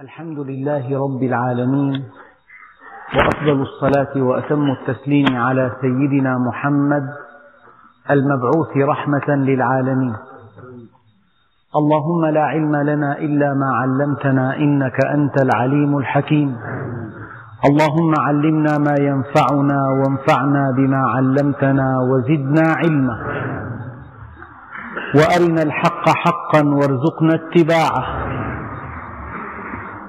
الحمد لله رب العالمين وأفضل الصلاة وأتم التسليم على سيدنا محمد المبعوث رحمة للعالمين. اللهم لا علم لنا إلا ما علمتنا إنك أنت العليم الحكيم. اللهم علمنا ما ينفعنا وانفعنا بما علمتنا وزدنا علما. وأرنا الحق حقا وارزقنا اتباعه.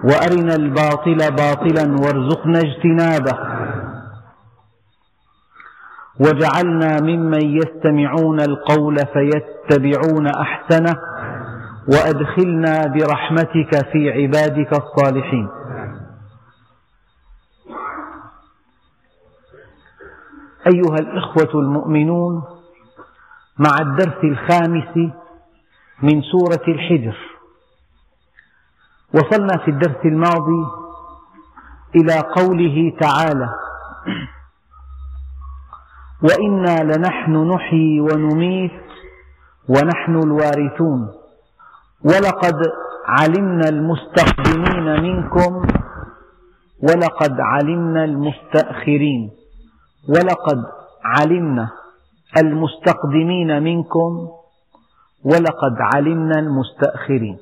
وأرنا الباطل باطلا وارزقنا اجتنابه. واجعلنا ممن يستمعون القول فيتبعون أحسنه وأدخلنا برحمتك في عبادك الصالحين. أيها الإخوة المؤمنون مع الدرس الخامس من سورة الحجر وصلنا في الدرس الماضي إلى قوله تعالى وإنا لنحن نحيي ونميت ونحن الوارثون. ولقد علمنا المستقدمين منكم ولقد علمنا المستأخرين. ولقد علمنا المستقدمين منكم ولقد علمنا المستأخرين.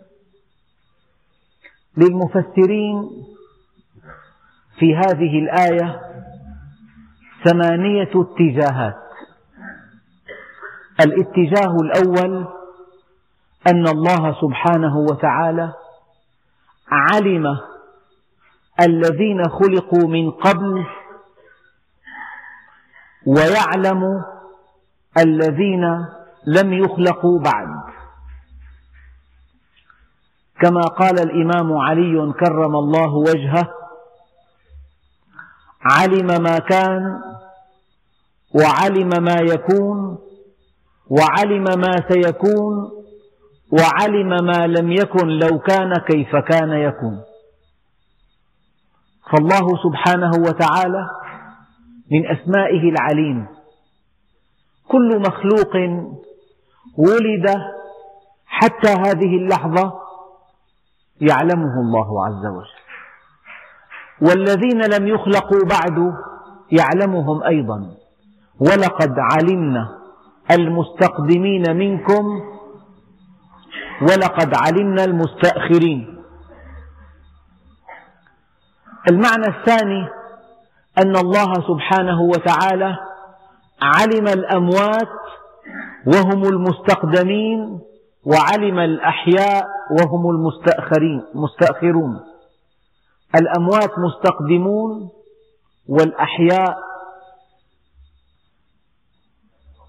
للمفسرين في هذه الآية ثمانية اتجاهات. الاتجاه الأول أن الله سبحانه وتعالى علم الذين خلقوا من قبل ويعلم الذين لم يخلقوا بعد. كما قال الإمام علي كرم الله وجهه علم ما كان وعلم ما يكون وعلم ما سيكون وعلم ما لم يكن لو كان كيف كان يكون. فالله سبحانه وتعالى من أسمائه العليم كل مخلوق ولد حتى هذه اللحظة يعلمه الله عز وجل. والذين لم يخلقوا بعد يعلمهم أيضا. ولقد علمنا المستقدمين منكم. ولقد علمنا المستأخرين. المعنى الثاني أن الله سبحانه وتعالى علم الأموات وهم المستقدمين وعلم الأحياء وهم المستأخرين مستأخرون. الأموات مستقدمون والأحياء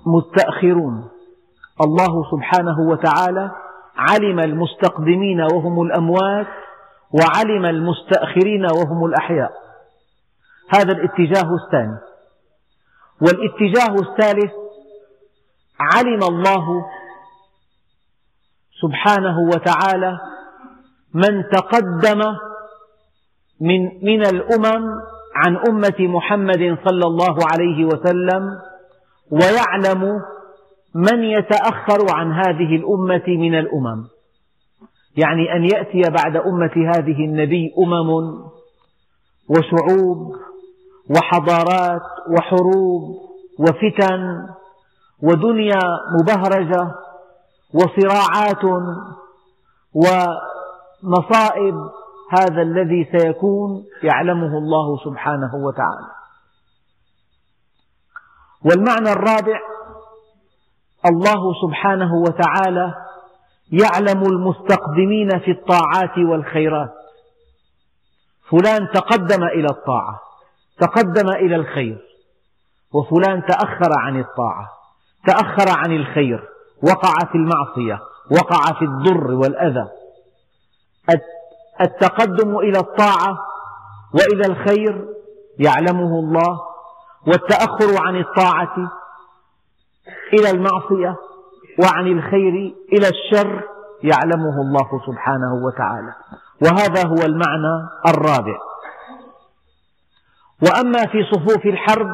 مستأخرون. الله سبحانه وتعالى علم المستقدمين وهم الأموات وعلم المستأخرين وهم الأحياء. هذا الاتجاه الثاني. والاتجاه الثالث علم الله سبحانه وتعالى من تقدم من من الأمم عن أمة محمد صلى الله عليه وسلم ويعلم من يتأخر عن هذه الأمة من الأمم. يعني أن يأتي بعد أمة هذه النبي أمم وشعوب وحضارات وحروب وفتن ودنيا مبهرجة وصراعات ومصائب هذا الذي سيكون يعلمه الله سبحانه وتعالى. والمعنى الرابع الله سبحانه وتعالى يعلم المستقدمين في الطاعات والخيرات. فلان تقدم إلى الطاعة تقدم إلى الخير وفلان تأخر عن الطاعة تأخر عن الخير وقع في المعصية وقع في الضر والأذى. التقدم إلى الطاعة وإلى الخير يعلمه الله والتأخر عن الطاعة إلى المعصية وعن الخير إلى الشر يعلمه الله سبحانه وتعالى. وهذا هو المعنى الرابع. وأما في صفوف الحرب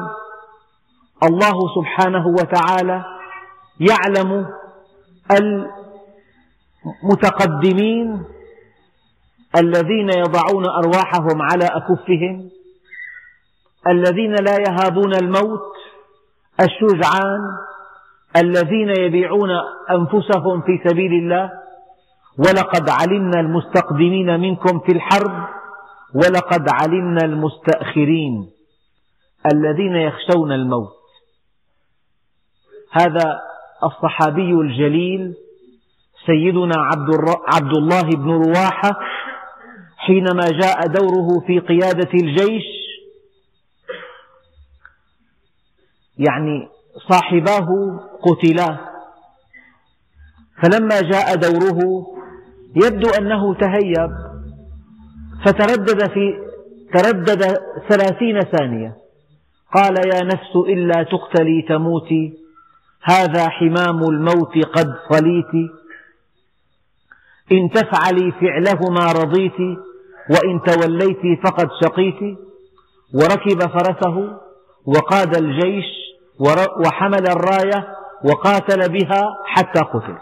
الله سبحانه وتعالى يعلم المتقدمين الذين يضعون أرواحهم على أكفهم الذين لا يهابون الموت الشجعان الذين يبيعون أنفسهم في سبيل الله ولقد علمنا المستقدمين منكم في الحرب ولقد علمنا المستأخرين الذين يخشون الموت. هذا الصحابي الجليل سيدنا عبد الله بن رواحة حينما جاء دوره في قيادة الجيش يعني صاحباه قتلا فلما جاء دوره يبدو أنه تهيب فتردد في تردد ثلاثين ثانية. قال يا نفس إلا تقتلي تموتي هذا حمام الموت قد صليت. إن تفعلي فعله ما رضيت وإن توليت فقد شقيت. وركب فرسه وقاد الجيش وحمل الراية وقاتل بها حتى قتل.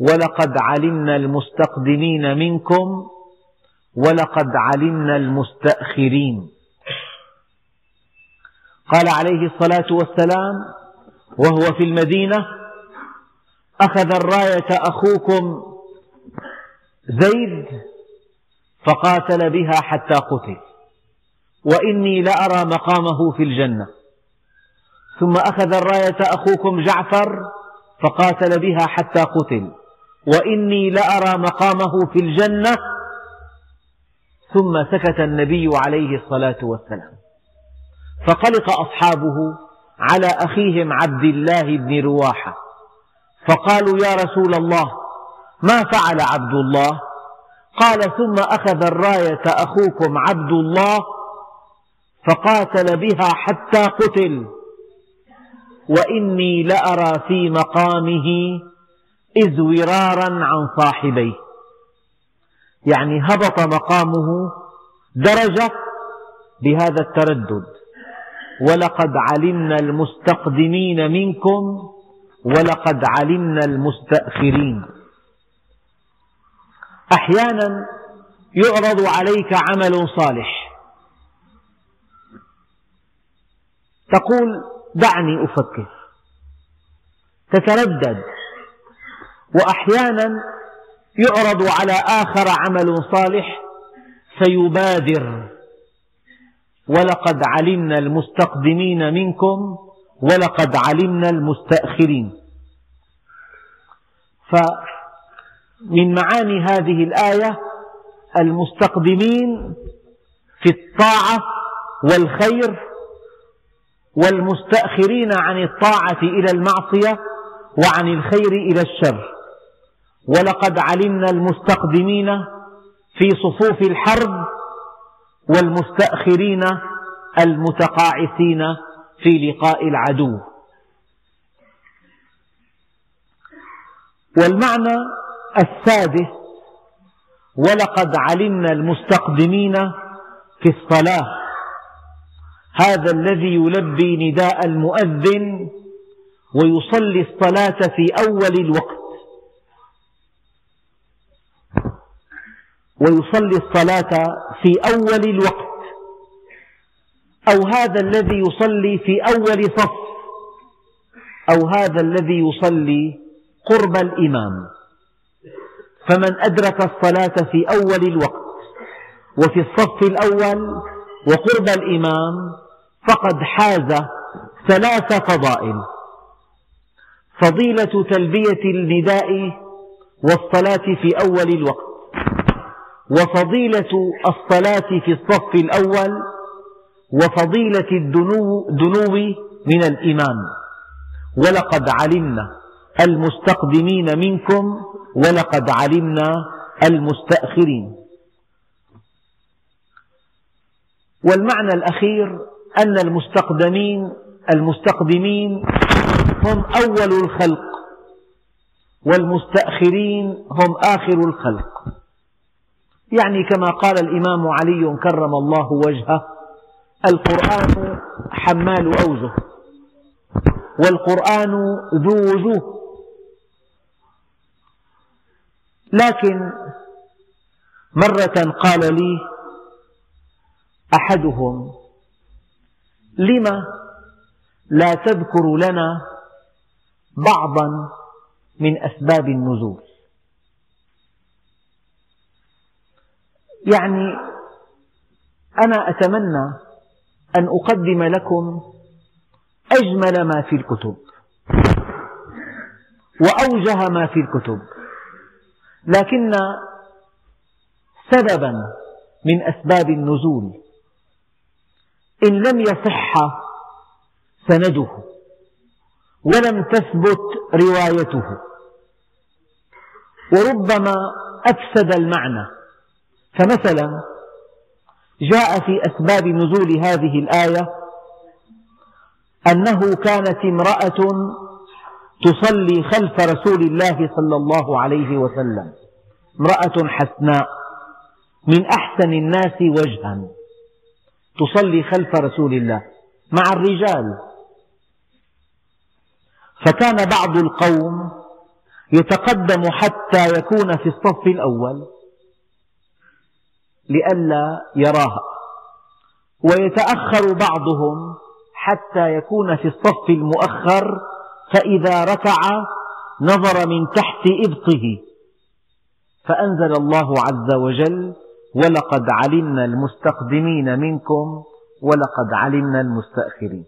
ولقد علمنا المستقدمين منكم ولقد علمنا المستأخرين. قال عليه الصلاة والسلام وهو في المدينة أخذ الراية أخوكم زيد فقاتل بها حتى قتل. وإني لأرى مقامه في الجنة. ثم أخذ الراية أخوكم جعفر فقاتل بها حتى قتل. وإني لأرى مقامه في الجنة. ثم سكت النبي عليه الصلاة والسلام. فقلق أصحابه على أخيهم عبد الله بن رواحة. فقالوا يا رسول الله ما فعل عبد الله؟ قال ثم أخذ الراية أخوكم عبد الله فقاتل بها حتى قتل. وإني لأرى في مقامه إزورارا عن صاحبيه. يعني هبط مقامه درجة بهذا التردد. ولقد علمنا المستقدمين منكم ولقد علمنا المستأخرين. أحيانا يعرض عليك عمل صالح. تقول دعني أفكر. تتردد. وأحيانا يعرض على آخر عمل صالح فيبادر. ولقد علمنا المستقدمين منكم ولقد علمنا المستأخرين. فمن معاني هذه الآية المستقدمين في الطاعة والخير والمستأخرين عن الطاعة إلى المعصية وعن الخير إلى الشر. ولقد علمنا المستقدمين في صفوف الحرب والمستأخرين المتقاعسين في لقاء العدو. والمعنى السادس ولقد علمنا المستقدمين في الصلاة. هذا الذي يلبي نداء المؤذن ويصلي الصلاة في أول الوقت. ويصلي الصلاة في أول الوقت. أو هذا الذي يصلي في أول صف. أو هذا الذي يصلي قرب الإمام. فمن أدرك الصلاة في أول الوقت وفي الصف الأول وقرب الإمام فقد حاز ثلاث فضائل. فضيلة تلبية النداء والصلاة في أول الوقت. وفضيلة الصلاة في الصف الأول وفضيلة الدنو, دنو من الإمام. ولقد علمنا المستقدمين منكم ولقد علمنا المستأخرين. والمعنى الأخير أن المستقدمين المستقدمين هم أول الخلق والمستأخرين هم آخر الخلق. يعني كما قال الإمام علي كرم الله وجهه القرآن حمال أوجه والقرآن ذو وجوه. لكن مرة قال لي أحدهم لم لا تذكر لنا بعضا من أسباب النزول؟ يعني أنا أتمنى أن أقدم لكم أجمل ما في الكتب وأوجه ما في الكتب لكن سببا من أسباب النزول إن لم يصح سنده ولم تثبت روايته وربما أفسد المعنى. فمثلا جاء في أسباب نزول هذه الآية أنه كانت امرأة تصلي خلف رسول الله صلى الله عليه وسلم. امرأة حسناء من أحسن الناس وجها. تصلي خلف رسول الله مع الرجال. فكان بعض القوم يتقدم حتى يكون في الصف الأول. لئلا يراها. ويتأخر بعضهم حتى يكون في الصف المؤخر فإذا ركع نظر من تحت إبطه. فأنزل الله عز وجل ولقد علمنا المستقدمين منكم ولقد علمنا المستأخرين.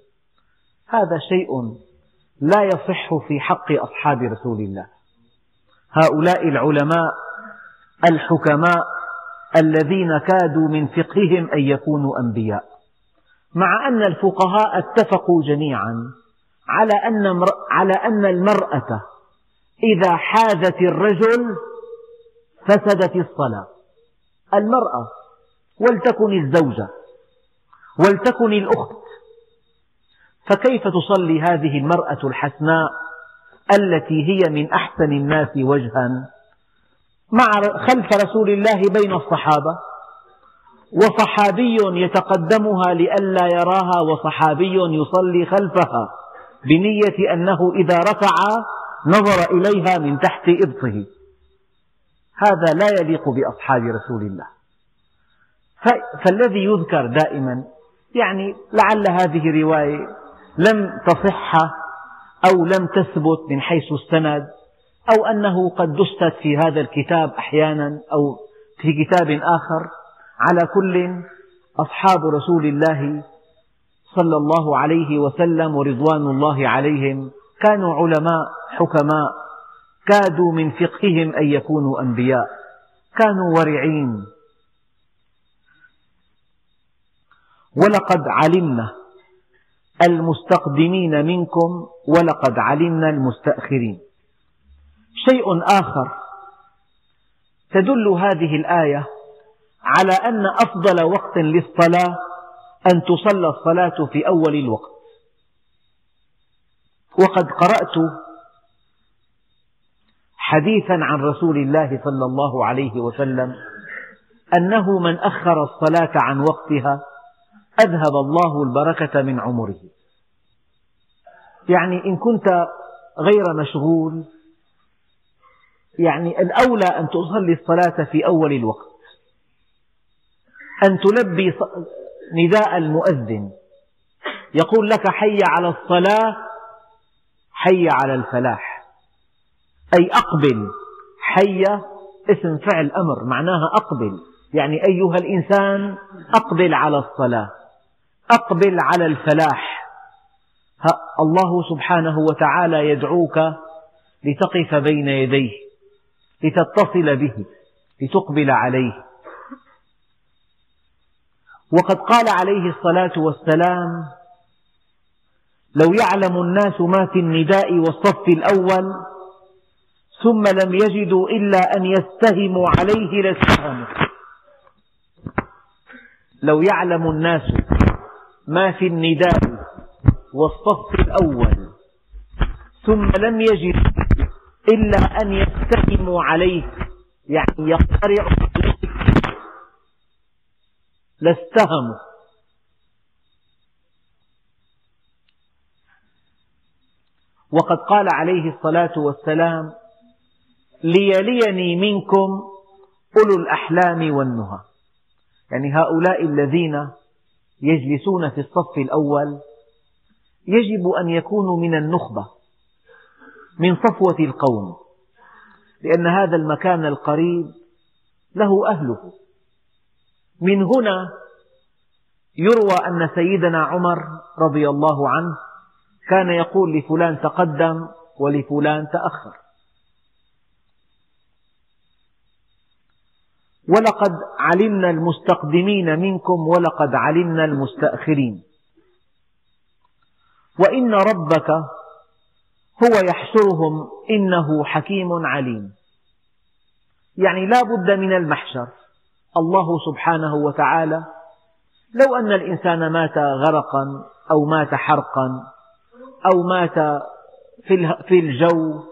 هذا شيء لا يصح في حق أصحاب رسول الله. هؤلاء العلماء الحكماء الذين كادوا من فقههم أن يكونوا أنبياء. مع أن الفقهاء اتفقوا جميعا على أن, على أن المرأة إذا حازت الرجل فسدت الصلاة. المرأة ولتكن الزوجة ولتكن الأخت. فكيف تصلي هذه المرأة الحسناء التي هي من أحسن الناس وجها؟ مع خلف رسول الله بين الصحابة وصحابي يتقدمها لئلا يراها وصحابي يصلي خلفها بنية أنه إذا ركع نظر إليها من تحت إبطه. هذا لا يليق بأصحاب رسول الله. فالذي يذكر دائما يعني لعل هذه رواية لم تصح أو لم تثبت من حيث السند أو أنه قد دست في هذا الكتاب أحيانا أو في كتاب آخر على كل أصحاب رسول الله صلى الله عليه وسلم ورضوان الله عليهم. كانوا علماء حكماء كادوا من فقههم أن يكونوا أنبياء. كانوا ورعين. ولقد علمنا المستقدمين منكم ولقد علمنا المستأخرين. شيء آخر. تدل هذه الآية على أن أفضل وقت للصلاة أن تصلى الصلاة في أول الوقت. وقد قرأت حديثا عن رسول الله صلى الله عليه وسلم أنه من أخر الصلاة عن وقتها أذهب الله البركة من عمره. يعني إن كنت غير مشغول يعني الأولى أن تصلي الصلاة في أول الوقت. أن تلبي نداء المؤذن. يقول لك حي على الصلاة حي على الفلاح. أي أقبل حي اسم فعل أمر معناها أقبل. يعني أيها الإنسان أقبل على الصلاة. أقبل على الفلاح. الله سبحانه وتعالى يدعوك لتقف بين يديه. لتتصل به لتقبل عليه. وقد قال عليه الصلاة والسلام لو يعلم الناس ما في النداء والصف الأول ثم لم يجدوا إلا أن يستهموا عليه لاستهموا لو يعلم الناس ما في النداء والصف الأول ثم لم يجدوا إلا أن يستهموا عليه يعني يقترعوا عليه. لاستهموا. وقد قال عليه الصلاة والسلام ليليني منكم أولو الأحلام والنهى. يعني هؤلاء الذين يجلسون في الصف الأول يجب أن يكونوا من النخبة. من صفوة القوم لأن هذا المكان القريب له أهله. من هنا يروى أن سيدنا عمر رضي الله عنه كان يقول لفلان تقدم ولفلان تأخر. ولقد علمنا المستقدمين منكم ولقد علمنا المستأخرين. وإن ربك هو يحشرهم إنه حكيم عليم. يعني لا بد من المحشر. الله سبحانه وتعالى لو أن الإنسان مات غرقا أو مات حرقا أو مات في الجو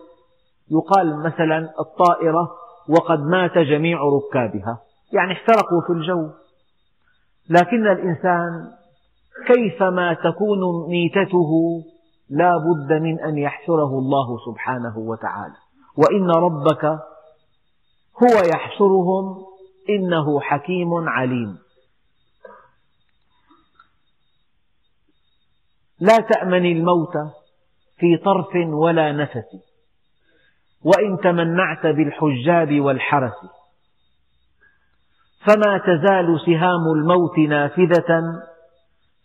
يقال مثلا الطائرة وقد مات جميع ركابها. يعني احترقوا في الجو. لكن الإنسان كيفما تكون ميتته لا بد من أن يحشره الله سبحانه وتعالى. وإن ربك هو يحشرهم إنه حكيم عليم. لا تأمن الموت في طرف ولا نفس. وإن تمنعت بالحجاب والحرس. فما تزال سهام الموت نافذة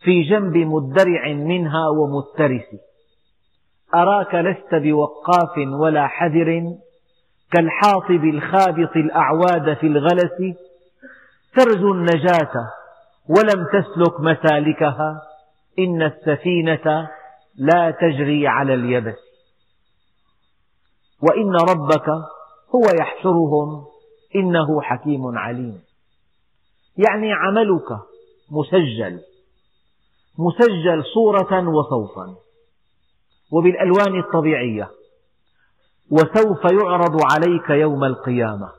في جنب مدرع منها ومترس. أراك لست بوقاف ولا حذر كالحاطب الخابط الأعواد في الغلس ترجو النجاة ولم تسلك مسالكها إن السفينة لا تجري على اليبس. وإن ربك هو يحشرهم إنه حكيم عليم. يعني عملك مسجل مسجل صورة وصوتا وبالألوان الطبيعية. وسوف يعرض عليك يوم القيامة.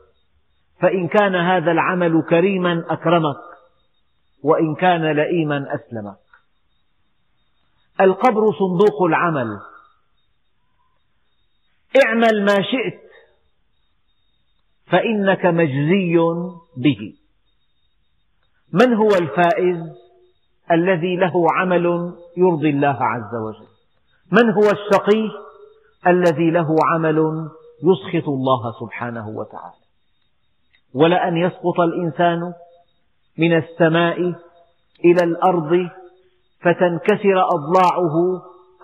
فإن كان هذا العمل كريما أكرمك وإن كان لئيما أسلمك. القبر صندوق العمل. اعمل ما شئت فإنك مجزي به. من هو الفائز الذي له عمل يرضي الله عز وجل؟ من هو الشقي الذي له عمل يسخط الله سبحانه وتعالى؟ ولأن يسقط الإنسان من السماء إلى الأرض فتنكسر أضلاعه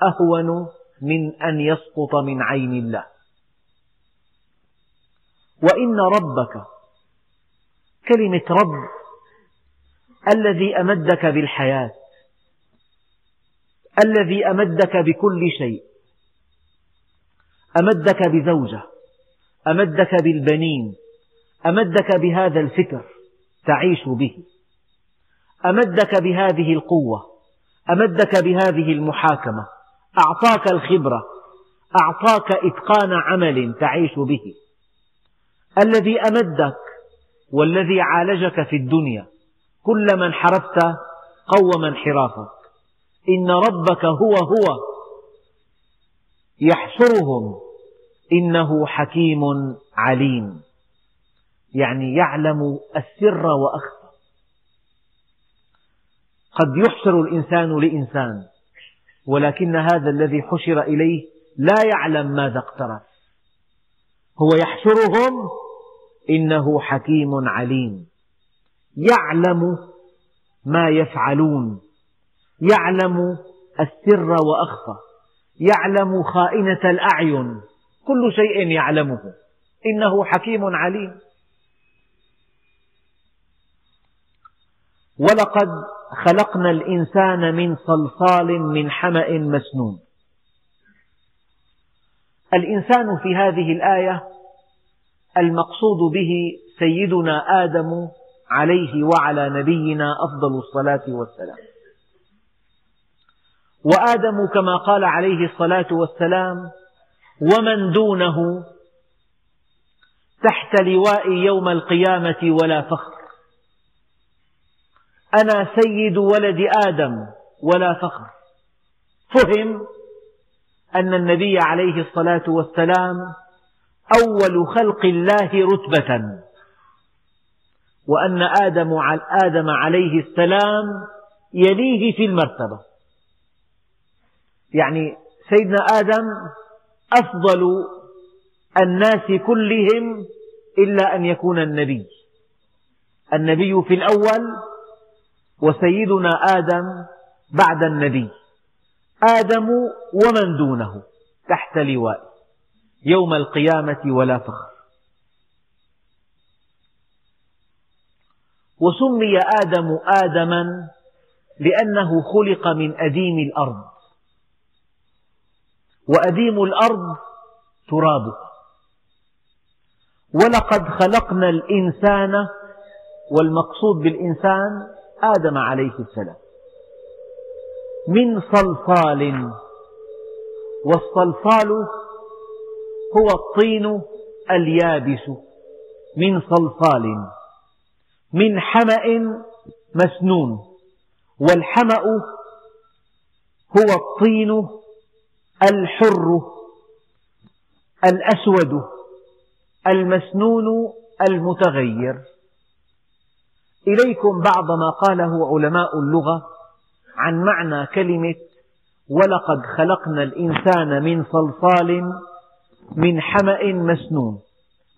أهون من أن يسقط من عين الله. وإن ربك كلمة رب الذي أمدك بالحياة الذي أمدك بكل شيء. أمدك بزوجة أمدك بالبنين أمدك بهذا الفكر تعيش به. أمدك بهذه القوة أمدك بهذه المحاكمة. أعطاك الخبرة أعطاك إتقان عمل تعيش به. الذي أمدك والذي عالجك في الدنيا كلما انحرفت قوم انحرافك إن ربك هو هو يحشرهم إنه حكيم عليم. يعني يعلم السر وأخفى. قد يحشر الإنسان لإنسان ولكن هذا الذي حشر إليه لا يعلم ماذا اقترف. هو يحشرهم إنه حكيم عليم. يعلم ما يفعلون. يعلم السر وأخفى يعلم خائنة الأعين كل شيء يعلمه. إنه حكيم عليم. ولقد خلقنا الإنسان من صلصال من حمأ مسنون. الإنسان في هذه الآية المقصود به سيدنا آدم عليه وعلى نبينا أفضل الصلاة والسلام. وآدم كما قال عليه الصلاة والسلام ومن دونه تحت لواء يوم القيامة ولا فخر. أنا سيد ولد آدم ولا فخر. فهم أن النبي عليه الصلاة والسلام أول خلق الله رتبة وأن آدم, آدم عليه السلام يليه في المرتبة. يعني سيدنا آدم أفضل الناس كلهم إلا أن يكون النبي. النبي في الأول وسيدنا آدم بعد النبي. آدم ومن دونه تحت لواء. يوم القيامة ولا فخر. وسمي آدم آدما لأنه خلق من أديم الأرض. وأديم الأرض ترابها. ولقد خلقنا الإنسان والمقصود بالإنسان آدم عليه السلام. من صلصال والصلصال هو الطين اليابس. من صلصال من حمأ مسنون. والحمأ هو الطين الحر الأسود المسنون المتغير. إليكم بعض ما قاله علماء اللغة عن معنى كلمة ولقد خلقنا الإنسان من صلصال من حمأ مسنون.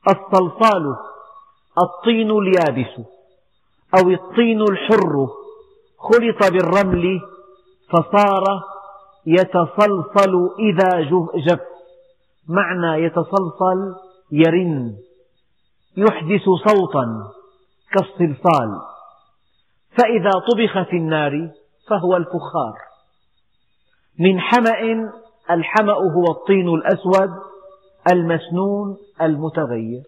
الصلصال الطين اليابس أو الطين الحر. خلط بالرمل فصار يتصلصل إذا جف معنى يتصلصل يرن. يحدث صوتا كالصلصال فإذا طبخ في النار فهو الفخار. من حمأ الحمأ هو الطين الأسود المسنون المتغير.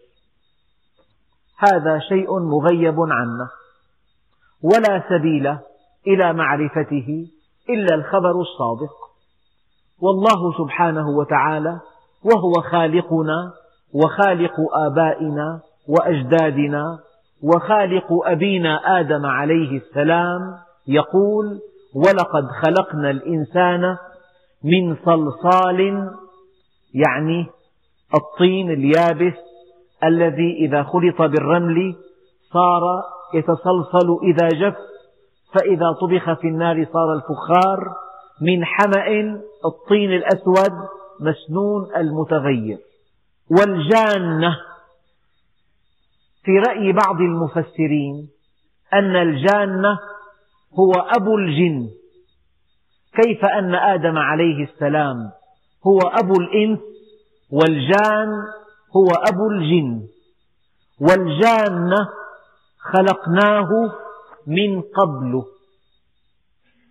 هذا شيء مغيب عنا ولا سبيل إلى معرفته إلا الخبر الصادق. والله سبحانه وتعالى وهو خالقنا وخالق آبائنا وأجدادنا وخالق أبينا آدم عليه السلام يقول ولقد خلقنا الإنسان من صلصال يعني الطين اليابس الذي إذا خلط بالرمل صار يتصلصل إذا جف فإذا طبخ في النار صار الفخار من حمأ الطين الأسود مسنون المتغير. والجانة في رأي بعض المفسرين أن الجانة هو أبو الجن. كيف أن آدم عليه السلام هو أبو الإنس والجان هو أبو الجن؟ والجانة خلقناه من قبل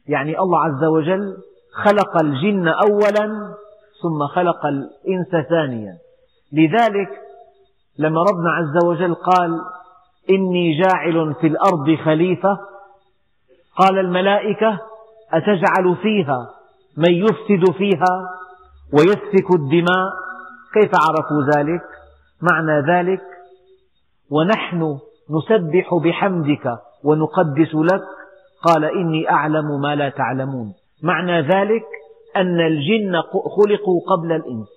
يعني الله عز وجل خلق الجن أولا ثم خلق الإنس ثانيا. لذلك لما ربنا عز وجل قال إني جاعل في الأرض خليفة قال الملائكة أتجعل فيها من يفسد فيها ويسفك الدماء؟ كيف عرفوا ذلك؟ معنى ذلك ونحن نسبح بحمدك ونقدس لك قال إني أعلم ما لا تعلمون. معنى ذلك أن الجن خلقوا قبل الإنس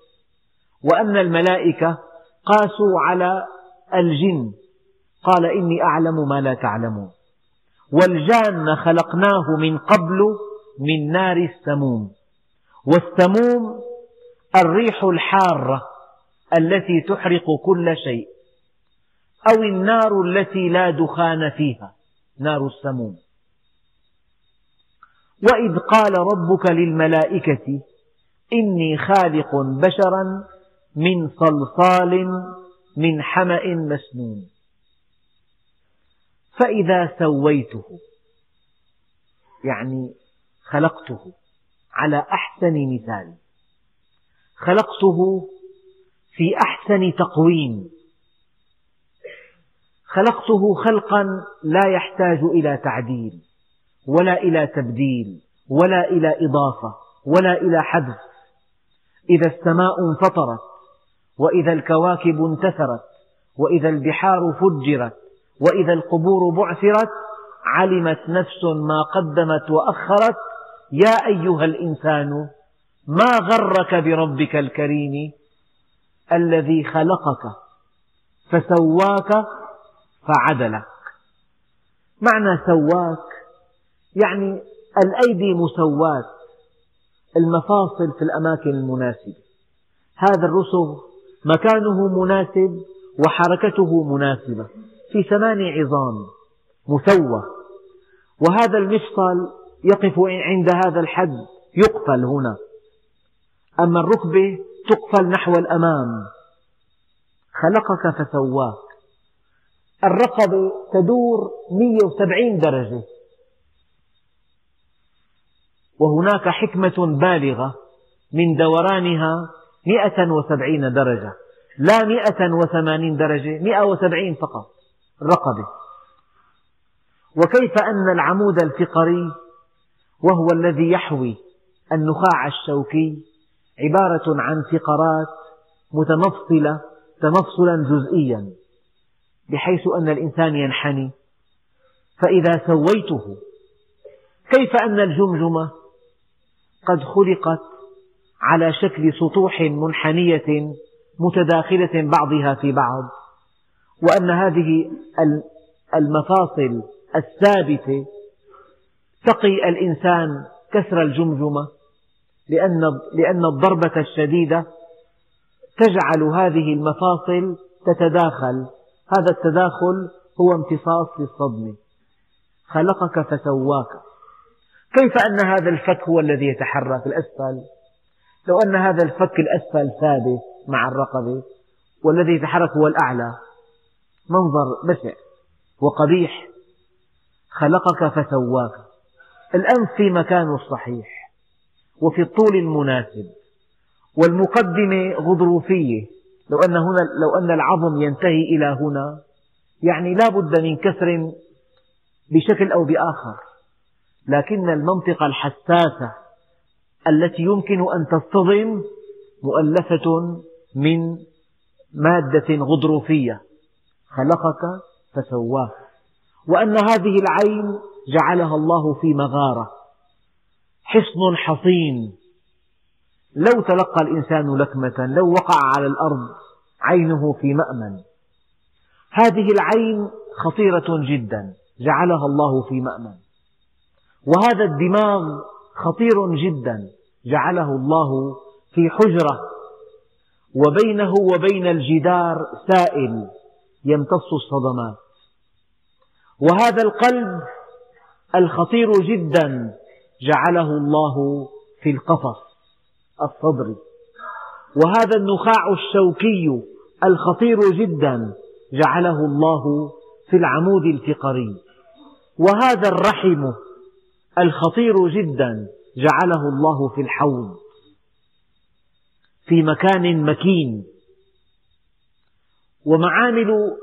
وأن الملائكة قاسوا على الجن. قال إني أعلم ما لا تعلمون. والجان خلقناه من قبل من نار السموم والسموم الريح الحارة التي تحرق كل شيء أو النار التي لا دخان فيها نار السموم. وإذ قال ربك للملائكة إني خالق بشرا من صلصال من حمأ مسنون. فإذا سويته يعني خلقته على أحسن مثال. خلقته في أحسن تقويم. خلقته خلقا لا يحتاج إلى تعديل. ولا إلى تبديل ولا إلى إضافة ولا إلى حذف. إذا السماء انفطرت وإذا الكواكب انتثرت وإذا البحار فجرت وإذا القبور بعثرت علمت نفس ما قدمت وأخرت يا أيها الإنسان ما غرك بربك الكريم الذي خلقك؟ فسواك فعدلك. معنى سواك يعني الأيدي مسواة المفاصل في الأماكن المناسبة. هذا الرسغ مكانه مناسب وحركته مناسبة. في ثمان عظام مسوى وهذا المفصل يقف عند هذا الحد يقفل هنا. أما الركبة تقفل نحو الأمام. خلقك فسواك. الرقبة تدور 170 درجة. وهناك حكمة بالغة من دورانها 170 درجة لا 180 درجة 170 فقط الرقبة وكيف أن العمود الفقري وهو الذي يحوي النخاع الشوكي عبارة عن فقرات متمفصلة تمفصلا جزئيا بحيث أن الإنسان ينحني. فإذا سويته كيف أن الجمجمة قد خلقت على شكل سطوح منحنية متداخلة بعضها في بعض وأن هذه المفاصل الثابتة تقي الإنسان كسر الجمجمة لأن الضربة الشديدة تجعل هذه المفاصل تتداخل. هذا التداخل هو امتصاص للصدمة. خلقك فسواك. كيف أن هذا الفك هو الذي يتحرك الأسفل؟ لو أن هذا الفك الأسفل ثابت مع الرقبة والذي يتحرك هو الأعلى. منظر بشع وقبيح. خلقك فسواك. الأنف في مكانه الصحيح. وفي الطول المناسب. والمقدمة غضروفية لو أن هنا لو أن العظم ينتهي إلى هنا يعني لا بد من كسر بشكل أو بآخر. لكن المنطقة الحساسة التي يمكن أن تصطدم مؤلفة من مادة غضروفية. خلقك فسواك. وأن هذه العين جعلها الله في مغارة. حصن حصين. لو تلقى الإنسان لكمة لو وقع على الأرض عينه في مأمن. هذه العين خطيرة جدا. جعلها الله في مأمن. وهذا الدماغ خطير جدا جعله الله في حجرة وبينه وبين الجدار سائل يمتص الصدمات. وهذا القلب الخطير جدا جعله الله في القفص الصدري. وهذا النخاع الشوكي الخطير جدا جعله الله في العمود الفقري. وهذا الرحم الخطير جدا جعله الله في الحوض في مكان مكين. ومعامل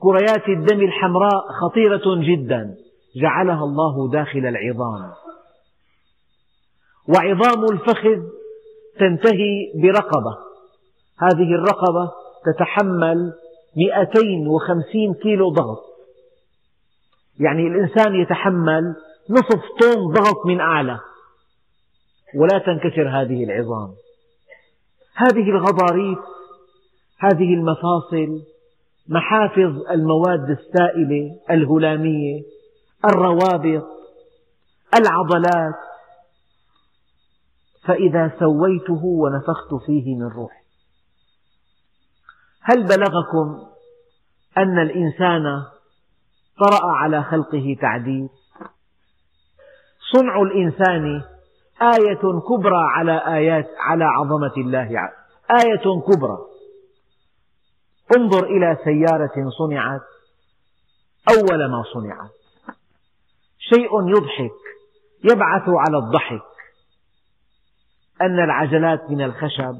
كريات الدم الحمراء خطيرة جدا جعلها الله داخل العظام. وعظام الفخذ تنتهي برقبة. هذه الرقبة تتحمل 250 كيلو ضغط. يعني الإنسان يتحمل نصف طن ضغط من أعلى. ولا تنكسر هذه العظام. هذه الغضاريف هذه المفاصل محافظ المواد السائلة الهلامية الروابط العضلات. فإذا سويته ونفخت فيه من روحي هل بلغكم أن الإنسان طرأ على خلقه تعديل؟ صنع الإنسان آية كبرى على آيات على عظمة الله آية كبرى. انظر إلى سيارة صنعت. أول ما صنعت. شيء يضحك يبعث على الضحك. أن العجلات من الخشب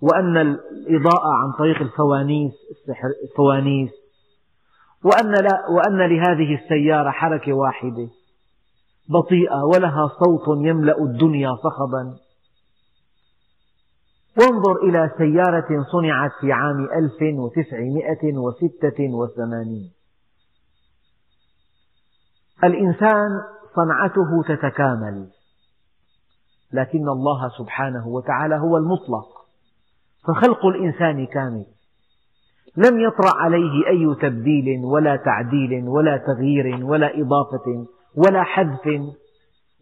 وأن الإضاءة عن طريق الفوانيس الفوانيس وأن, لا وأن لهذه السيارة حركة واحدة. بطيئة ولها صوت يملأ الدنيا صخبا. وانظر إلى سيارة صنعت في عام 1986 الإنسان صنعته تتكامل لكن الله سبحانه وتعالى هو المطلق فخلق الإنسان كامل. لم يطرأ عليه أي تبديل ولا تعديل ولا تغيير ولا إضافة. ولا حذف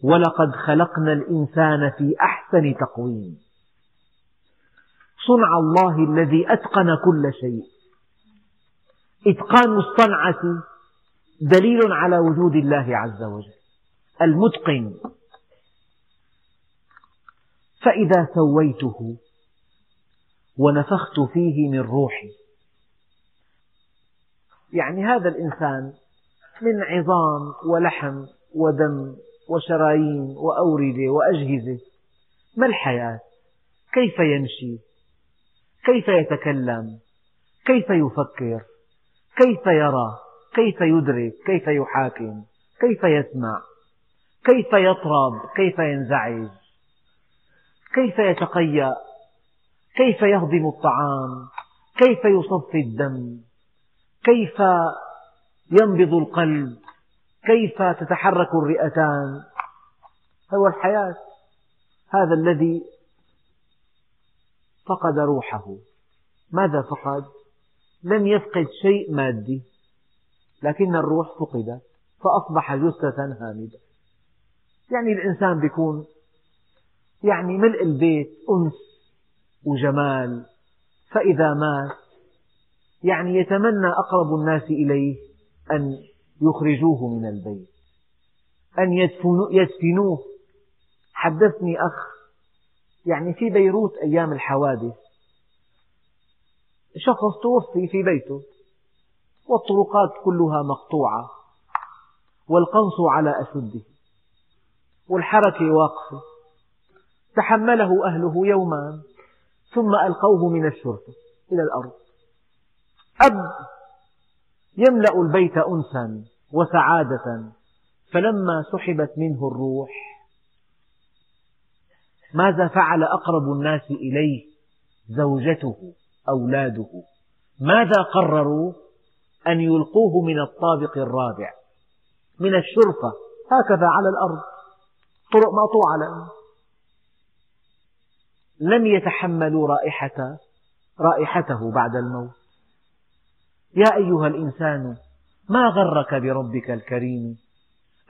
ولقد خلقنا الإنسان في أحسن تقويم. صنع الله الذي أتقن كل شيء. إتقان الصنعة دليل على وجود الله عز وجل. المتقن. فإذا سويته ونفخت فيه من روحي. يعني هذا الإنسان من عظام ولحم ودم وشرايين وأوردة وأجهزة ما الحياة؟ كيف يمشي؟ كيف يتكلم؟ كيف يفكر؟ كيف يرى؟ كيف يدرك؟ كيف يحاكم؟ كيف يسمع؟ كيف يطرب؟ كيف ينزعج؟ كيف يتقيأ؟ كيف يهضم الطعام؟ كيف يصفي الدم؟ كيف ينبض القلب؟ كيف تتحرك الرئتان هو الحياة هذا الذي فقد روحه ماذا فقد؟ لم يفقد شيء مادي لكن الروح فقدت فأصبح جثة هامدة يعني الإنسان بيكون يعني ملء البيت أنس وجمال فإذا مات يعني يتمنى أقرب الناس إليه أن يخرجوه من البيت أن يدفنوه. حدثني أخ يعني في بيروت أيام الحوادث. شخص توفي في بيته والطرقات كلها مقطوعة والقنص على أشده والحركة واقفة. تحمله أهله يوما ثم ألقوه من الشرطة إلى الأرض. أب يملأ البيت أنسا وسعادة فلما سحبت منه الروح ماذا فعل أقرب الناس إليه؟ زوجته أولاده. ماذا قرروا؟ أن يلقوه من الطابق الرابع من الشرفة هكذا على الأرض. طرق مقطوعة لأنه لم يتحملوا رائحة رائحته بعد الموت. يا أيها الإنسان ما غرك بربك الكريم؟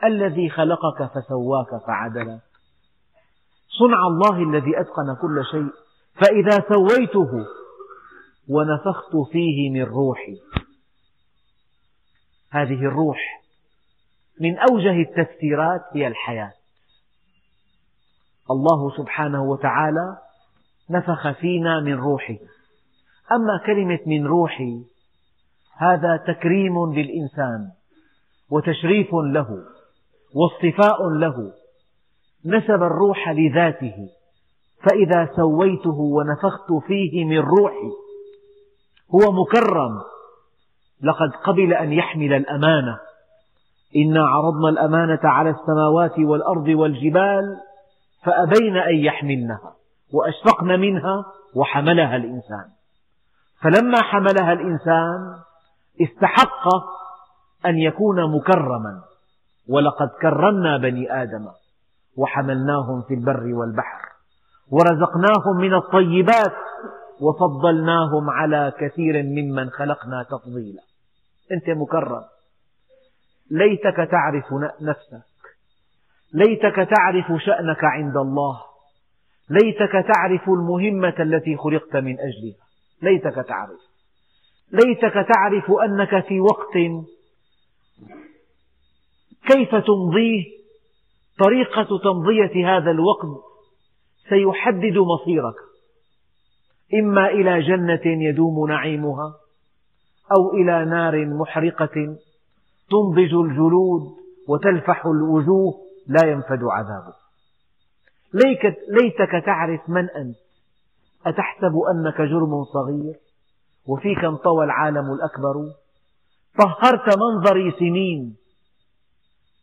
الذي خلقك فسواك فعدلك صنع الله الذي أتقن كل شيء فإذا سويته ونفخت فيه من روحي. هذه الروح من أوجه التفسيرات هي الحياة. الله سبحانه وتعالى نفخ فينا من روحه. أما كلمة من روحي هذا تكريم للإنسان وتشريف له واصطفاء له نسب الروح لذاته فإذا سويته ونفخت فيه من روحي هو مكرم. لقد قبل أن يحمل الأمانة. إنا عرضنا الأمانة على السماوات والأرض والجبال فأبين أن يحملنها وأشفقن منها وحملها الإنسان. فلما حملها الإنسان استحق أن يكون مكرما. ولقد كرمنا بني آدم وحملناهم في البر والبحر ورزقناهم من الطيبات وفضلناهم على كثير ممن خلقنا تفضيلا. أنت مكرم. ليتك تعرف نفسك. ليتك تعرف شأنك عند الله. ليتك تعرف المهمة التي خلقت من أجلها. ليتك تعرف. ليتك تعرف أنك في وقت كيف تمضيه؟ طريقة تمضية هذا الوقت سيحدد مصيرك. إما إلى جنة يدوم نعيمها أو إلى نار محرقة تنضج الجلود وتلفح الوجوه لا ينفد عذابه. ليتك تعرف من أنت. أتحسب أنك جرم صغير؟ وفيك انطوى العالم الأكبر. طهرت منظري سنين.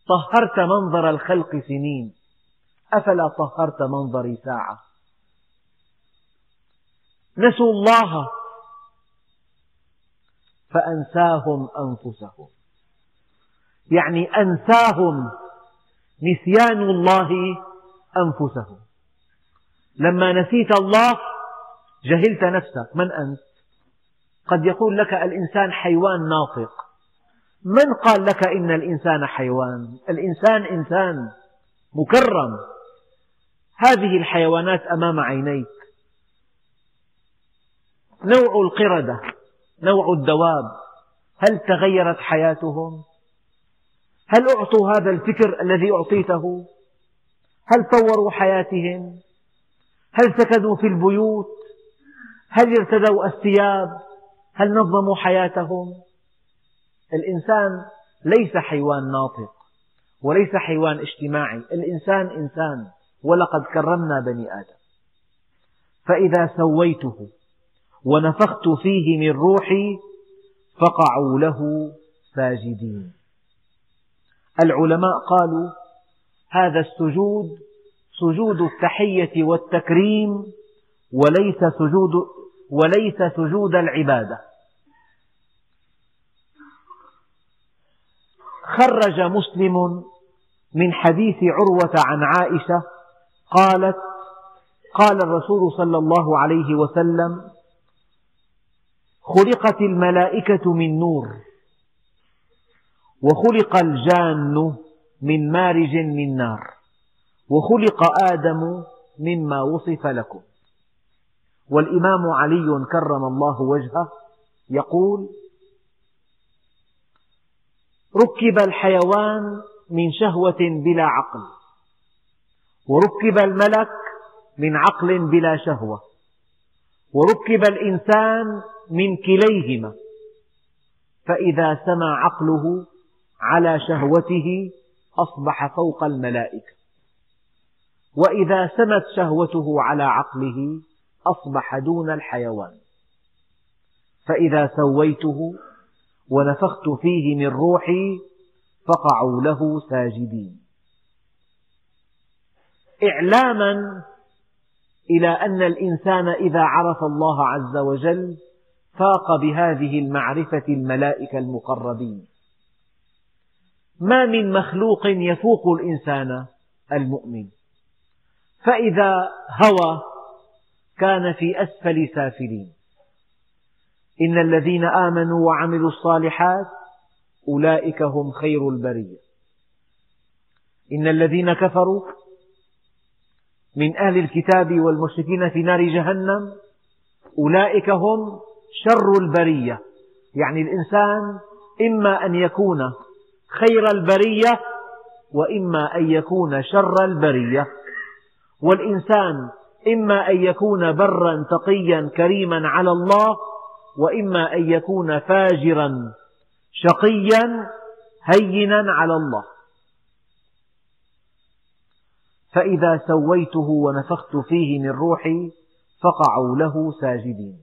طهرت منظر الخلق سنين. أفلا طهرت منظري ساعة؟ نسوا الله فأنساهم أنفسهم. يعني أنساهم نسيان الله أنفسهم. لما نسيت الله جهلت نفسك. من أنت؟ قد يقول لك الإنسان حيوان ناطق من قال لك إن الإنسان حيوان الإنسان إنسان مكرم هذه الحيوانات أمام عينيك نوع القردة نوع الدواب هل تغيرت حياتهم؟ هل أعطوا هذا الفكر الذي أعطيته؟ هل طوروا حياتهم؟ هل سكنوا في البيوت؟ هل ارتدوا الثياب؟ هل نظموا حياتهم؟ الإنسان ليس حيوان ناطق وليس حيوان اجتماعي الإنسان إنسان ولقد كرمنا بني آدم فإذا سويته ونفخت فيه من روحي فقعوا له ساجدين العلماء قالوا هذا السجود سجود التحية والتكريم وليس سجود وليس سجود العبادة. خرج مسلم من حديث عروة عن عائشة قالت قال الرسول صلى الله عليه وسلم خلقت الملائكة من نور وخلق الجان من مارج من نار وخلق آدم مما وصف لكم. والإمام علي كرم الله وجهه يقول ركب الحيوان من شهوة بلا عقل وركب الملك من عقل بلا شهوة وركب الإنسان من كليهما فإذا سمى عقله على شهوته أصبح فوق الملائكة وإذا سمت شهوته على عقله أصبح دون الحيوان. فإذا سويته ونفخت فيه من روحي فقعوا له ساجدين. إعلاما إلى أن الإنسان إذا عرف الله عز وجل فاق بهذه المعرفة الملائكة المقربين. ما من مخلوق يفوق الإنسان المؤمن. فإذا هوى كان في أسفل سافلين. إن الذين آمنوا وعملوا الصالحات أولئك هم خير البرية. إن الذين كفروا من أهل الكتاب والمشركين في نار جهنم أولئك هم شر البرية. يعني الإنسان إما أن يكون خير البرية وإما أن يكون شر البرية. والإنسان إما أن يكون برا تقيا كريما على الله وإما أن يكون فاجرا شقيا هينا على الله. فإذا سويته ونفخت فيه من روحي فقعوا له ساجدين.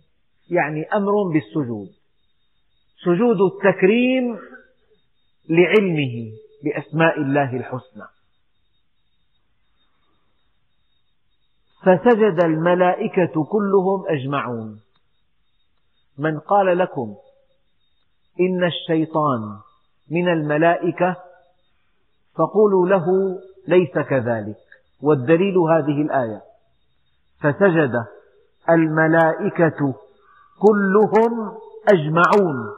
يعني أمر بالسجود. سجود التكريم لعلمه بأسماء الله الحسنى. فسجد الملائكة كلهم أجمعون. من قال لكم إن الشيطان من الملائكة فقولوا له ليس كذلك والدليل هذه الآية. فسجد الملائكة كلهم أجمعون.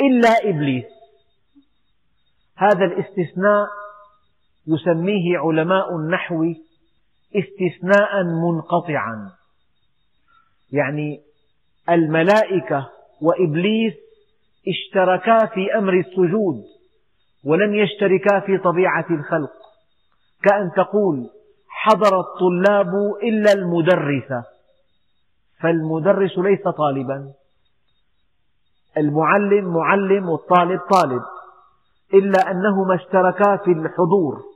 إلا إبليس. هذا الاستثناء يسميه علماء النحو استثناء منقطعا. يعني الملائكة وإبليس اشتركا في أمر السجود ولم يشتركا في طبيعة الخلق. كأن تقول حضر الطلاب إلا المدرس فالمدرس ليس طالبا. المعلم معلم والطالب طالب إلا أنهما اشتركا في الحضور.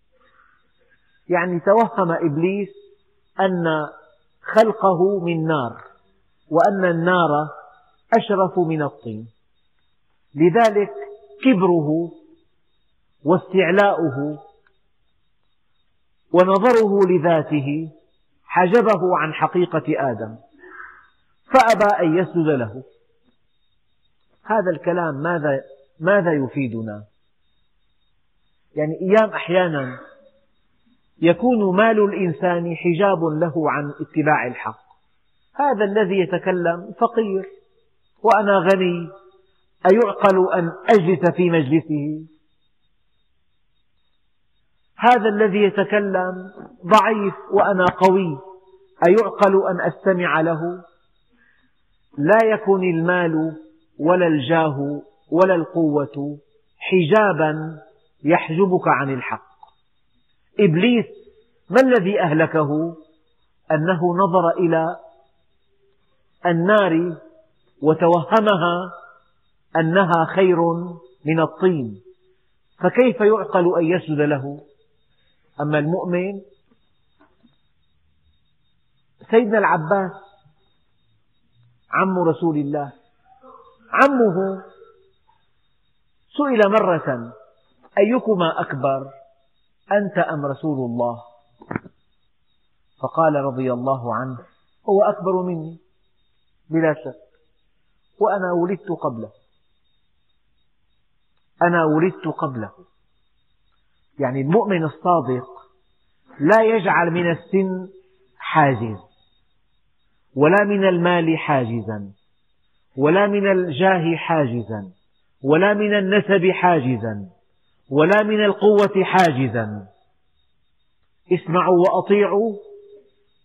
يعني توهم إبليس أن خلقه من نار وأن النار أشرف من الطين. لذلك كبره واستعلاؤه ونظره لذاته حجبه عن حقيقة آدم فأبى أن يسجد له. هذا الكلام ماذا, ماذا يفيدنا؟ يعني أيام أحيانا يكون مال الإنسان حجاب له عن اتباع الحق. هذا الذي يتكلم فقير وأنا غني أيعقل أن أجلس في مجلسه؟ هذا الذي يتكلم ضعيف وأنا قوي أيعقل أن أستمع له؟ لا يكن المال ولا الجاه ولا القوة حجابا يحجبك عن الحق. إبليس ما الذي أهلكه؟ أنه نظر إلى النار وتوهمها أنها خير من الطين. فكيف يعقل أن يسجد له؟ أما المؤمن سيدنا العباس عم رسول الله عمه سئل مرة أيكما أكبر؟ أنت أم رسول الله؟ فقال رضي الله عنه هو أكبر مني بلا شك وأنا ولدت قبله. أنا ولدت قبله. يعني المؤمن الصادق لا يجعل من السن حاجز ولا من المال حاجزا ولا من الجاه حاجزا ولا من النسب حاجزا. ولا من القوة حاجزا. اسمعوا وأطيعوا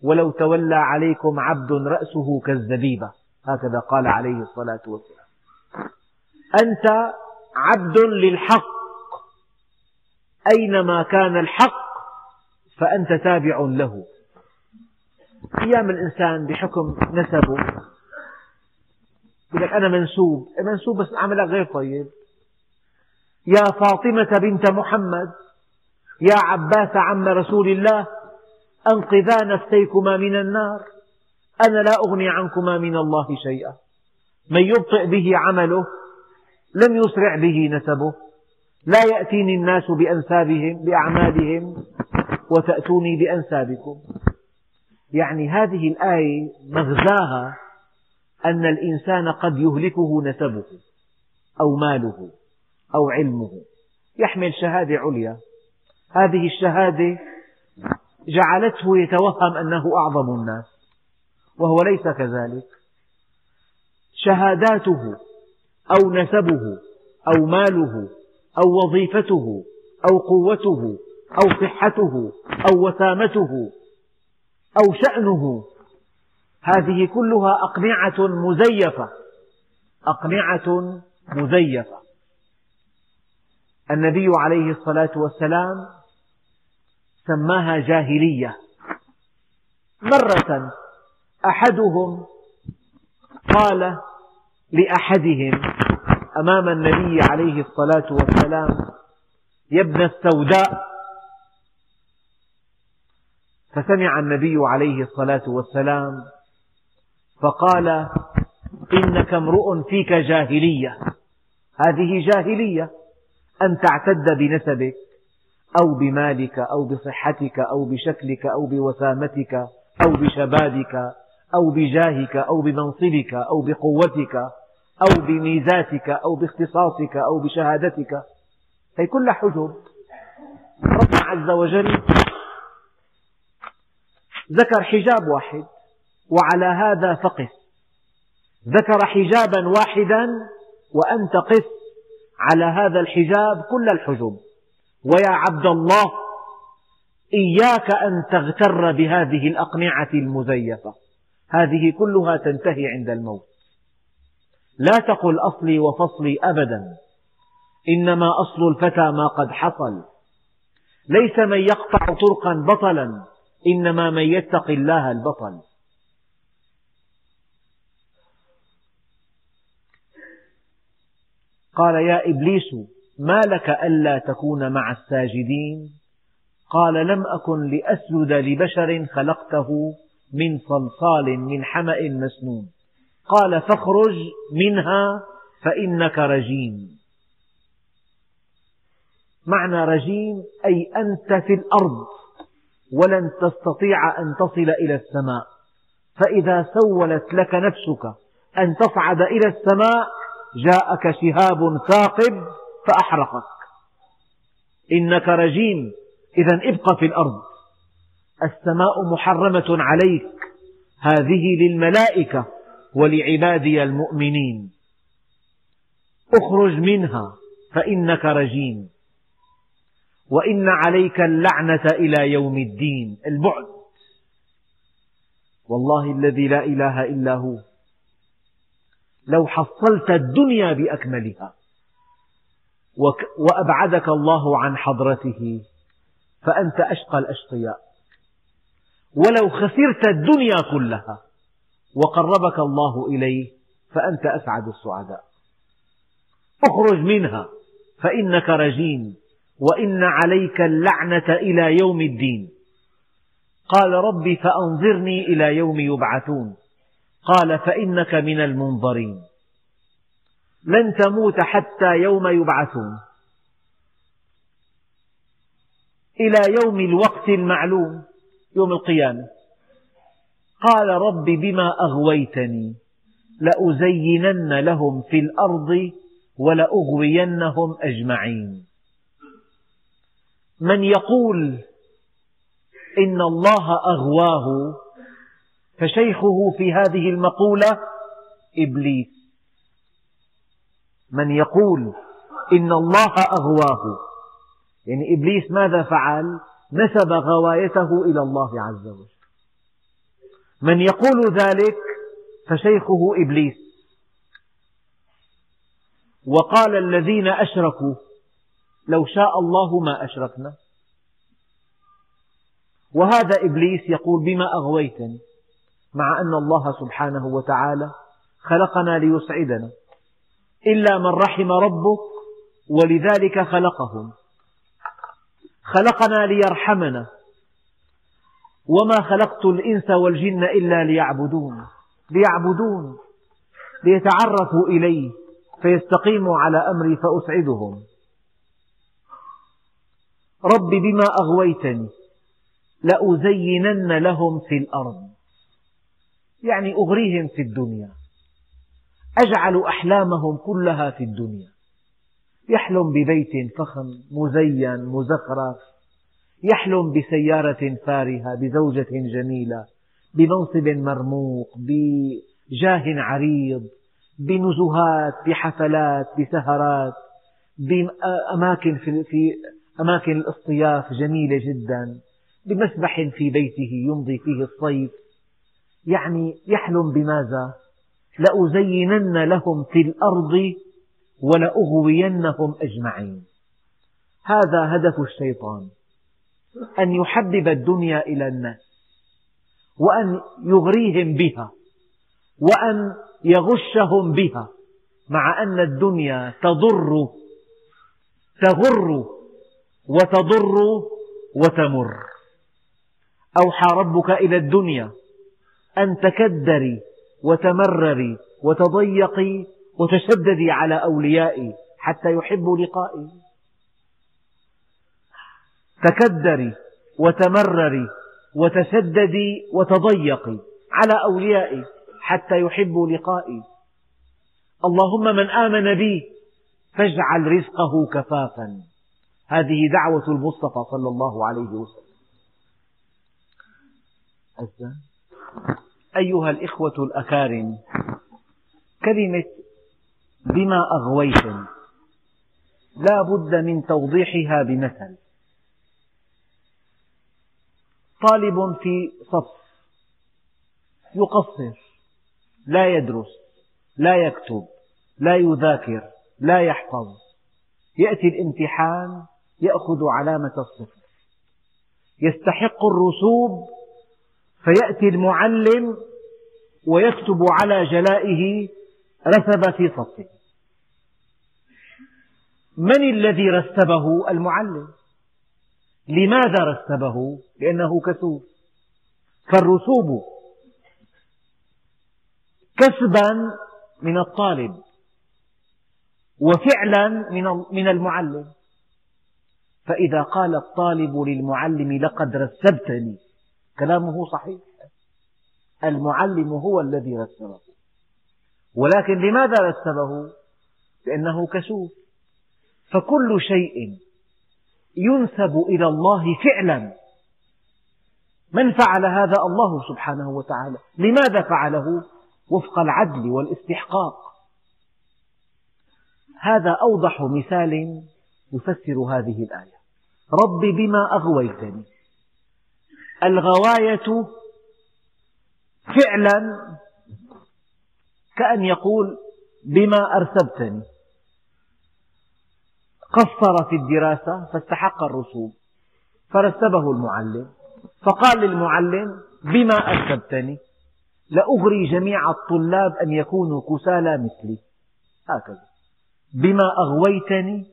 ولو تولى عليكم عبد رأسه كالزبيبة. هكذا قال عليه الصلاة والسلام. أنت عبد للحق. أينما كان الحق فأنت تابع له. أيام الإنسان بحكم نسبه يقول لك أنا منسوب. منسوب بس عملك غير طيب. يا فاطمة بنت محمد يا عباس عم رسول الله أنقذا نفسيكما من النار. أنا لا أغني عنكما من الله شيئا. من يبطئ به عمله لم يسرع به نسبه. لا يأتيني الناس بأنسابهم بأعمالهم وتأتوني بأنسابكم. يعني هذه الآية مغزاها أن الإنسان قد يهلكه نسبه أو ماله. أو علمه. يحمل شهادة عليا. هذه الشهادة جعلته يتوهم أنه أعظم الناس وهو ليس كذلك. شهاداته أو نسبه أو ماله أو وظيفته أو قوته أو صحته أو وسامته أو شأنه هذه كلها أقنعة مزيفة. أقنعة مزيفة. النبي عليه الصلاة والسلام سماها جاهلية. مرة أحدهم قال لأحدهم أمام النبي عليه الصلاة والسلام يا ابن السوداء. فسمع النبي عليه الصلاة والسلام فقال إنك امرؤ فيك جاهلية. هذه جاهلية. أن تعتد بنسبك أو بمالك أو بصحتك أو بشكلك أو بوسامتك أو بشبابك أو بجاهك أو بمنصبك أو بقوتك أو بميزاتك أو باختصاصك أو بشهادتك. هي كلها حجب. ربنا عز وجل ذكر حجاب واحد وعلى هذا فقس. ذكر حجابا واحدا وأنت قس. على هذا الحجاب كل الحجب ويا عبد الله إياك أن تغتر بهذه الأقنعة المزيفة. هذه كلها تنتهي عند الموت. لا تقل أصلي وفصلي أبدا. إنما أصل الفتى ما قد حصل. ليس من يقطع طرقا بطلا. إنما من يتقي الله البطل. قال يا إبليس ما لك ألا تكون مع الساجدين؟ قال لم أكن لأسجد لبشر خلقته من صلصال من حمأ مسنون. قال فاخرج منها فإنك رجيم. معنى رجيم أي أنت في الأرض ولن تستطيع أن تصل إلى السماء. فإذا سولت لك نفسك أن تصعد إلى السماء جاءك شهاب ثاقب فأحرقك. إنك رجيم. إذا ابق في الأرض. السماء محرمة عليك. هذه للملائكة ولعبادي المؤمنين. أخرج منها فإنك رجيم. وإن عليك اللعنة إلى يوم الدين البعد. والله الذي لا إله إلا هو. لو حصلت الدنيا بأكملها. وأبعدك الله عن حضرته. فأنت أشقى الأشقياء. ولو خسرت الدنيا كلها وقربك الله إليه فأنت أسعد السعداء. اخرج منها فإنك رجيم. وإن عليك اللعنة إلى يوم الدين. قال رب فأنظرني إلى يوم يبعثون. قال فإنك من المنظرين. لن تموت حتى يوم يبعثون. إلى يوم الوقت المعلوم يوم القيامة. قال رب بما أغويتني لأزينن لهم في الأرض ولأغوينهم أجمعين. من يقول إن الله أغواه فشيخه في هذه المقولة إبليس. من يقول إن الله أغواه. يعني إبليس ماذا فعل؟ نسب غوايته إلى الله عز وجل. من يقول ذلك؟ فشيخه إبليس. وقال الذين أشركوا لو شاء الله ما أشركنا. وهذا إبليس يقول بما أغويتني. مع أن الله سبحانه وتعالى خلقنا ليسعدنا. إلا من رحم ربك ولذلك خلقهم. خلقنا ليرحمنا. وما خلقت الإنس والجن إلا ليعبدون. ليعبدون. ليتعرفوا إليه. فيستقيموا على أمري فأسعدهم. رب بما أغويتني لأزينن لهم في الأرض. يعني أغريهم في الدنيا. أجعل أحلامهم كلها في الدنيا. يحلم ببيت فخم مزين مزخرف. يحلم بسيارة فارهة بزوجة جميلة بمنصب مرموق بجاه عريض بنزهات بحفلات بسهرات بأماكن في أماكن الإصطياف جميلة جدا بمسبح في بيته يمضي فيه الصيف. يعني يحلم بماذا؟ لأزينن لهم في الأرض ولأغوينهم أجمعين. هذا هدف الشيطان. أن يحبب الدنيا إلى الناس. وأن يغريهم بها. وأن يغشهم بها. مع أن الدنيا تضر تغر وتضر وتمر. أوحى ربك إلى الدنيا. أن تكدري وتمرري وتضيقي وتشددي على أوليائي حتى يحبوا لقائي. تكدري وتمرري وتشددي وتضيقي على أوليائي حتى يحبوا لقائي. اللهم من آمن بي فاجعل رزقه كفافا. هذه دعوة المصطفى صلى الله عليه وسلم. أيها الإخوة الأكارم كلمة بما أغويتني لا بد من توضيحها بمثل. طالب في صف يقصر لا يدرس لا يكتب لا يذاكر لا يحفظ. يأتي الامتحان يأخذ علامة الصفر. يستحق الرسوب فيأتي المعلم ويكتب على جلائه رسب في صفه. من الذي رسبه؟ المعلم. لماذا رسبه؟ لأنه كسول فالرسوب كسبا من الطالب وفعلا من المعلم. فإذا قال الطالب للمعلم لقد رسبتني كلامه صحيح. المعلم هو الذي رسبه ولكن لماذا رسبه؟ لأنه كسوف. فكل شيء ينسب إلى الله فعلا. من فعل هذا؟ الله سبحانه وتعالى. لماذا فعله؟ وفق العدل والاستحقاق. هذا أوضح مثال يفسر هذه الآية. رب بما أغويتني. الغواية فعلا كأن يقول بما أرسبتني قصر في الدراسة فاستحق الرسوب فرسبه المعلم فقال للمعلم بما أرسبتني لأغري جميع الطلاب أن يكونوا كسالى مثلي. هكذا. بما أغويتني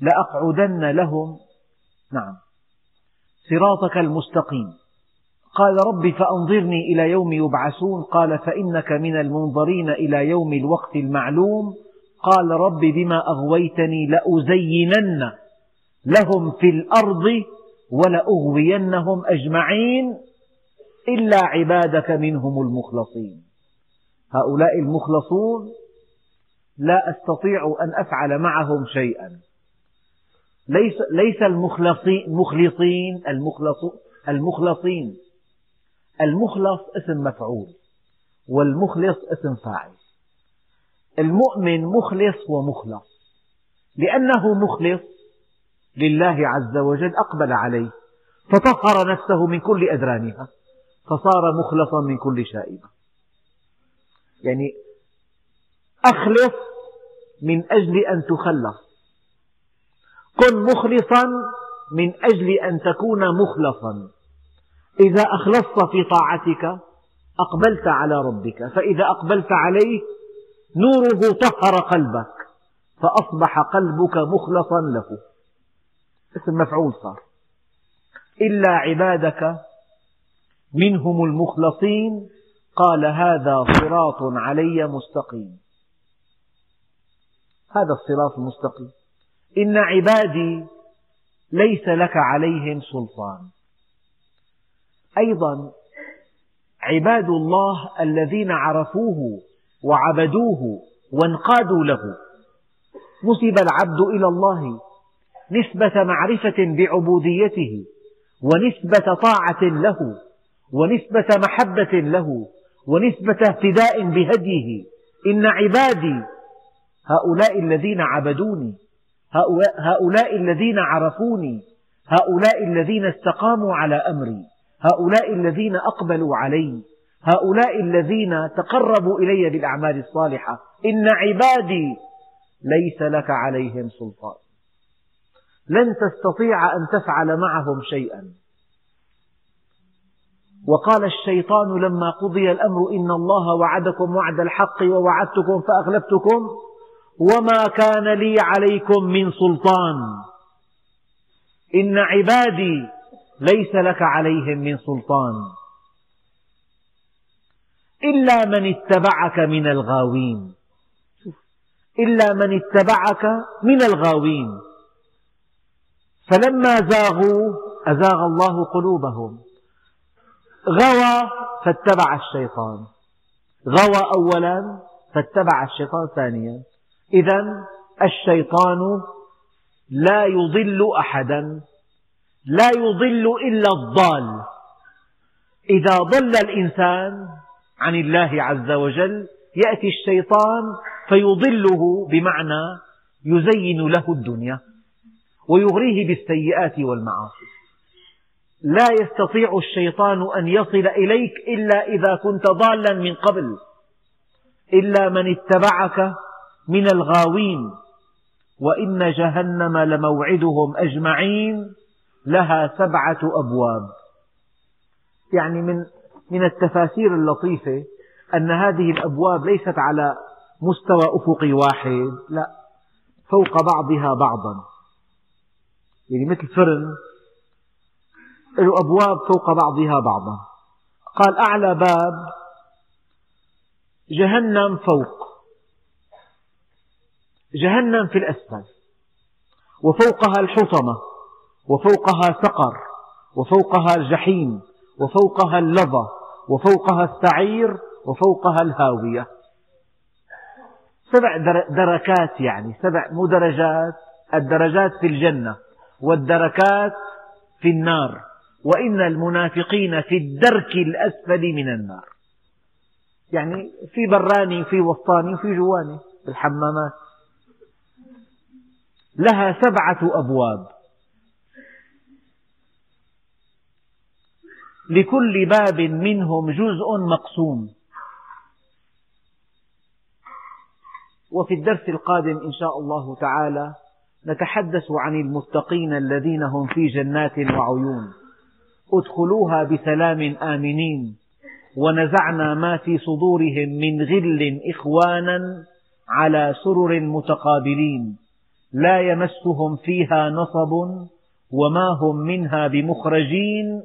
لأقعدن لهم. نعم. صراطك المستقيم. قال رب فأنظرني إلى يوم يبعثون. قال فإنك من المنظرين إلى يوم الوقت المعلوم. قال رب بما أغويتني لأزينن لهم في الأرض ولأغوينهم أجمعين إلا عبادك منهم المخلصين. هؤلاء المخلصون لا أستطيع أن أفعل معهم شيئا. ليس, ليس المخلصين المخلصين. المخلص اسم مفعول والمخلص اسم فاعل. المؤمن مخلص ومخلص. لأنه مخلص لله عز وجل أقبل عليه فطهر نفسه من كل أدرانها فصار مخلصا من كل شائبة. يعني أخلص من أجل أن تخلص. كن مخلصا من أجل أن تكون مخلصا. إذا أخلصت في طاعتك أقبلت على ربك. فإذا أقبلت عليه نوره طهر قلبك فأصبح قلبك مخلصا له. اسم مفعول صار. إلا عبادك منهم المخلصين قال هذا صراط علي مستقيم. هذا الصراط المستقيم. إن عبادي ليس لك عليهم سلطان. أيضا عباد الله الذين عرفوه وعبدوه وانقادوا له. نسب العبد إلى الله نسبة معرفة بعبوديته ونسبة طاعة له ونسبة محبة له ونسبة اهتداء بهديه. إن عبادي هؤلاء الذين عبدوني هؤلاء الذين عرفوني. هؤلاء الذين استقاموا على أمري. هؤلاء الذين أقبلوا علي. هؤلاء الذين تقربوا إلي بالأعمال الصالحة. إن عبادي ليس لك عليهم سلطان. لن تستطيع أن تفعل معهم شيئا. وقال الشيطان لما قضي الأمر إن الله وعدكم وعد الحق ووعدتكم فأغلبتكم وما كان لي عليكم من سلطان. إن عبادي ليس لك عليهم من سلطان. إلا من اتبعك من الغاوين. إلا من اتبعك من الغاوين. فلما زاغوا أزاغ الله قلوبهم. غوى فاتبع الشيطان. غوى أولا فاتبع الشيطان ثانيا. إذا الشيطان لا يضل أحدا لا يضل إلا الضال. إذا ضل الإنسان عن الله عز وجل يأتي الشيطان فيضله بمعنى يزين له الدنيا ويغريه بالسيئات والمعاصي. لا يستطيع الشيطان أن يصل إليك إلا إذا كنت ضالا من قبل إلا من اتبعك من الغاوين وإن جهنم لموعدهم أجمعين لها سبعة أبواب. يعني من من التفاسير اللطيفة أن هذه الأبواب ليست على مستوى أفقي واحد لا فوق بعضها بعضا. يعني مثل فرن له أبواب فوق بعضها بعضا. قال أعلى باب جهنم فوق. جهنم في الأسفل. وفوقها الحطمة وفوقها سقر وفوقها الجحيم وفوقها اللظى وفوقها السعير وفوقها الهاوية. سبع دركات يعني سبع مو درجات الدرجات في الجنة والدركات في النار. وإن المنافقين في الدرك الأسفل من النار. يعني في براني وفي وسطاني وفي جواني الحمامات. لها سبعة أبواب. لكل باب منهم جزء مقسوم. وفي الدرس القادم إن شاء الله تعالى نتحدث عن المتقين الذين هم في جنات وعيون. ادخلوها بسلام آمنين. ونزعنا ما في صدورهم من غل إخوانا على سرر متقابلين. لا يمسهم فيها نصب وما هم منها بمخرجين.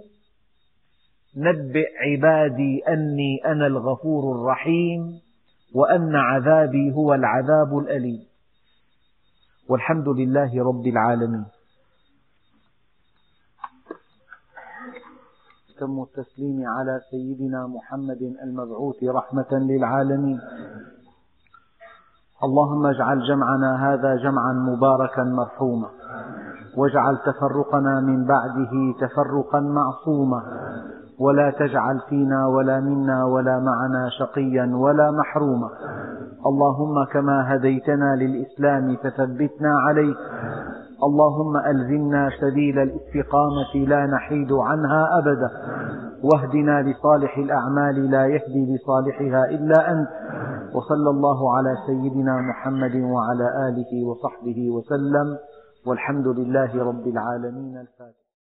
نبئ عبادي أني أنا الغفور الرحيم وأن عذابي هو العذاب الأليم. والحمد لله رب العالمين. تم التسليم على سيدنا محمد المبعوث رحمة للعالمين. اللهم اجعل جمعنا هذا جمعا مباركا مرحوما واجعل تفرقنا من بعده تفرقا معصوما ولا تجعل فينا ولا منا ولا معنا شقيا ولا محروما. اللهم كما هديتنا للإسلام فثبتنا عليه. اللهم ألزمنا سبيل الاستقامة لا نحيد عنها أبدا. واهدنا لصالح الأعمال لا يهدي لصالحها إلا أنت. وصلى الله على سيدنا محمد وعلى آله وصحبه وسلم. والحمد لله رب العالمين. الفاتح